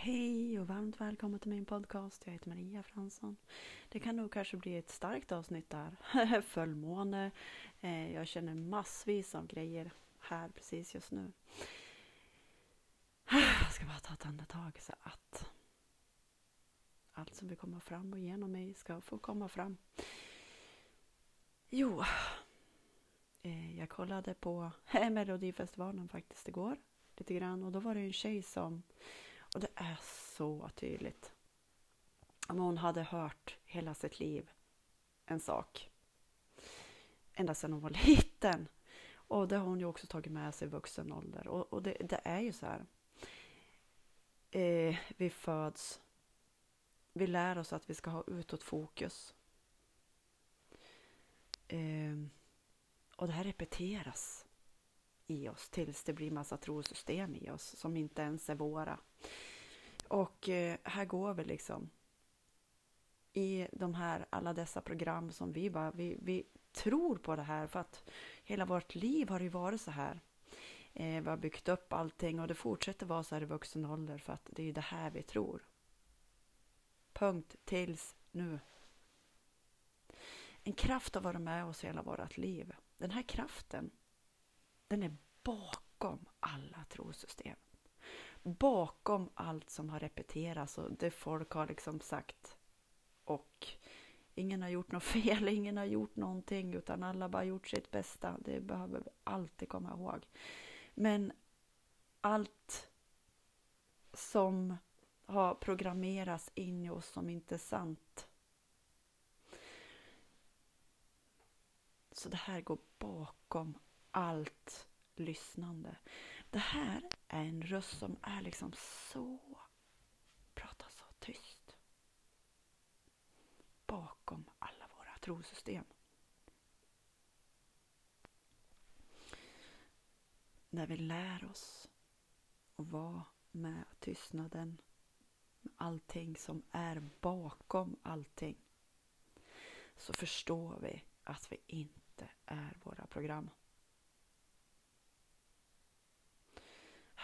Hej och varmt välkommen till min podcast. Jag heter Maria Fransson. Det kan nog kanske bli ett starkt avsnitt där. Fullmåne. Eh, jag känner massvis av grejer här precis just nu. Jag ska bara ta ett andetag så att allt som vill komma fram och genom mig ska få komma fram. Jo, eh, jag kollade på Melodifestivalen faktiskt igår lite grann och då var det en tjej som är så tydligt. Om hon hade hört hela sitt liv en sak. Ända sedan hon var liten. Och det har hon ju också tagit med sig i vuxen ålder. Och, och det, det, är ju så här. Eh, vi föds. Vi lär oss att vi ska ha utåt fokus. Eh, och det här repeteras i oss tills det blir massa trosystem i oss som inte ens är våra. Och eh, här går vi liksom i de här, alla dessa program som vi bara, vi, vi tror på det här för att hela vårt liv har ju varit så här. Eh, vi har byggt upp allting och det fortsätter vara så här i vuxen ålder för att det är det här vi tror. Punkt tills nu. En kraft har varit med oss hela vårt liv. Den här kraften, den är bakom alla trosystem bakom allt som har repeterats och det folk har liksom sagt. Och ingen har gjort något fel, ingen har gjort någonting utan alla bara gjort sitt bästa. Det behöver vi alltid komma ihåg. Men allt som har programmerats in i oss som inte är sant. Så det här går bakom allt lyssnande. Det här är en röst som är liksom så, pratar så tyst. Bakom alla våra trosystem. När vi lär oss att vara med tystnaden, med allting som är bakom allting, så förstår vi att vi inte är våra program.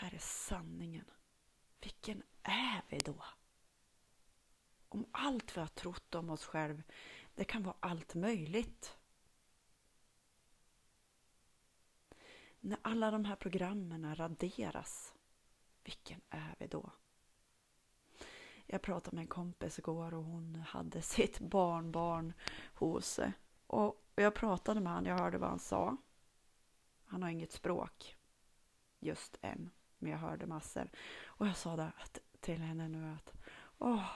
Här är sanningen. Vilken är vi då? Om allt vi har trott om oss själv, det kan vara allt möjligt. När alla de här programmen raderas, vilken är vi då? Jag pratade med en kompis igår och hon hade sitt barnbarn hos sig. Och jag pratade med honom, jag hörde vad han sa. Han har inget språk just än men jag hörde massor. Och jag sa det till henne nu att åh,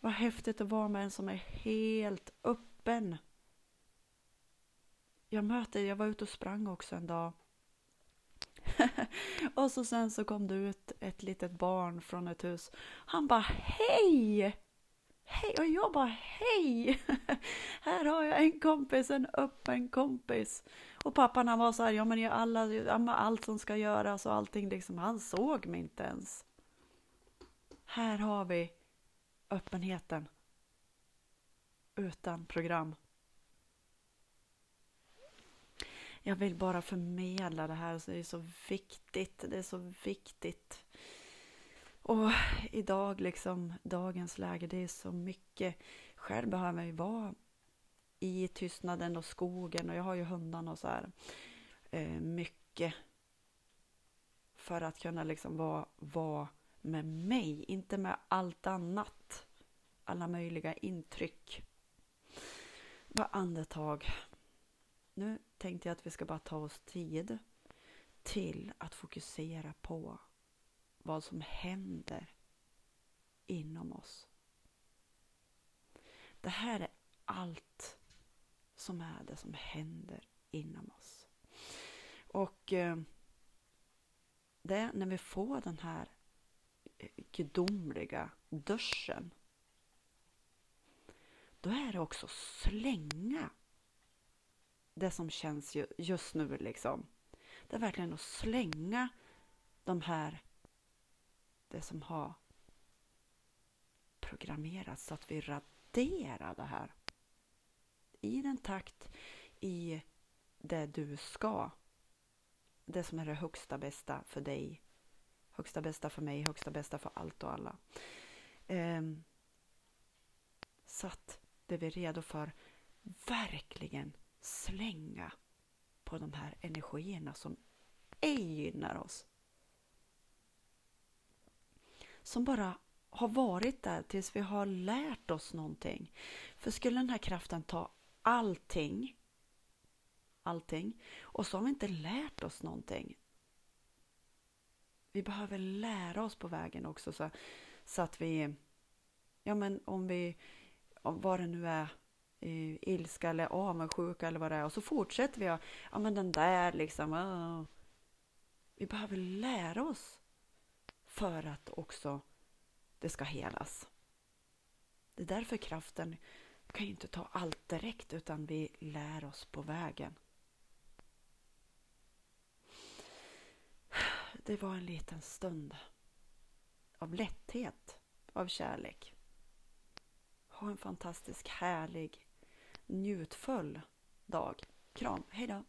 vad häftigt att vara med en som är helt öppen. Jag möter, jag var ute och sprang också en dag. och så sen så kom det ut ett litet barn från ett hus. Han bara hej! Hej! Och jag bara hej! Här har jag en kompis, en öppen kompis. Och pappan han var så här, ja men alla, allt som ska göras och allting liksom, han såg mig inte ens. Här har vi öppenheten. Utan program. Jag vill bara förmedla det här, så det är så viktigt, det är så viktigt. Och idag, liksom, dagens läge, det är så mycket. Själv behöver jag vara i tystnaden och skogen och jag har ju hundarna och så här. Eh, mycket för att kunna liksom vara, vara med mig, inte med allt annat. Alla möjliga intryck. Bara andetag. Nu tänkte jag att vi ska bara ta oss tid till att fokusera på vad som händer inom oss. Det här är allt som är det som händer inom oss. Och eh, det det när vi får den här eh, gudomliga duschen då är det också slänga det som känns just nu. liksom. Det är verkligen att slänga de här, det som har programmerats så att vi raderar det här i den takt i det du ska. Det som är det högsta bästa för dig, högsta bästa för mig, högsta bästa för allt och alla. Ehm, så att det vi är redo för verkligen slänga på de här energierna som ej gynnar oss. Som bara har varit där tills vi har lärt oss någonting. För skulle den här kraften ta allting, allting, och så har vi inte lärt oss någonting. Vi behöver lära oss på vägen också så, så att vi, ja men om vi, vad det nu är, ilska eller avundsjuka eller vad det är och så fortsätter vi, ja men den där liksom, oh. vi behöver lära oss för att också det ska helas. Det är därför kraften kan ju inte ta allt direkt utan vi lär oss på vägen. Det var en liten stund av lätthet, av kärlek. Ha en fantastisk, härlig, njutfull dag. Kram, Hejdå!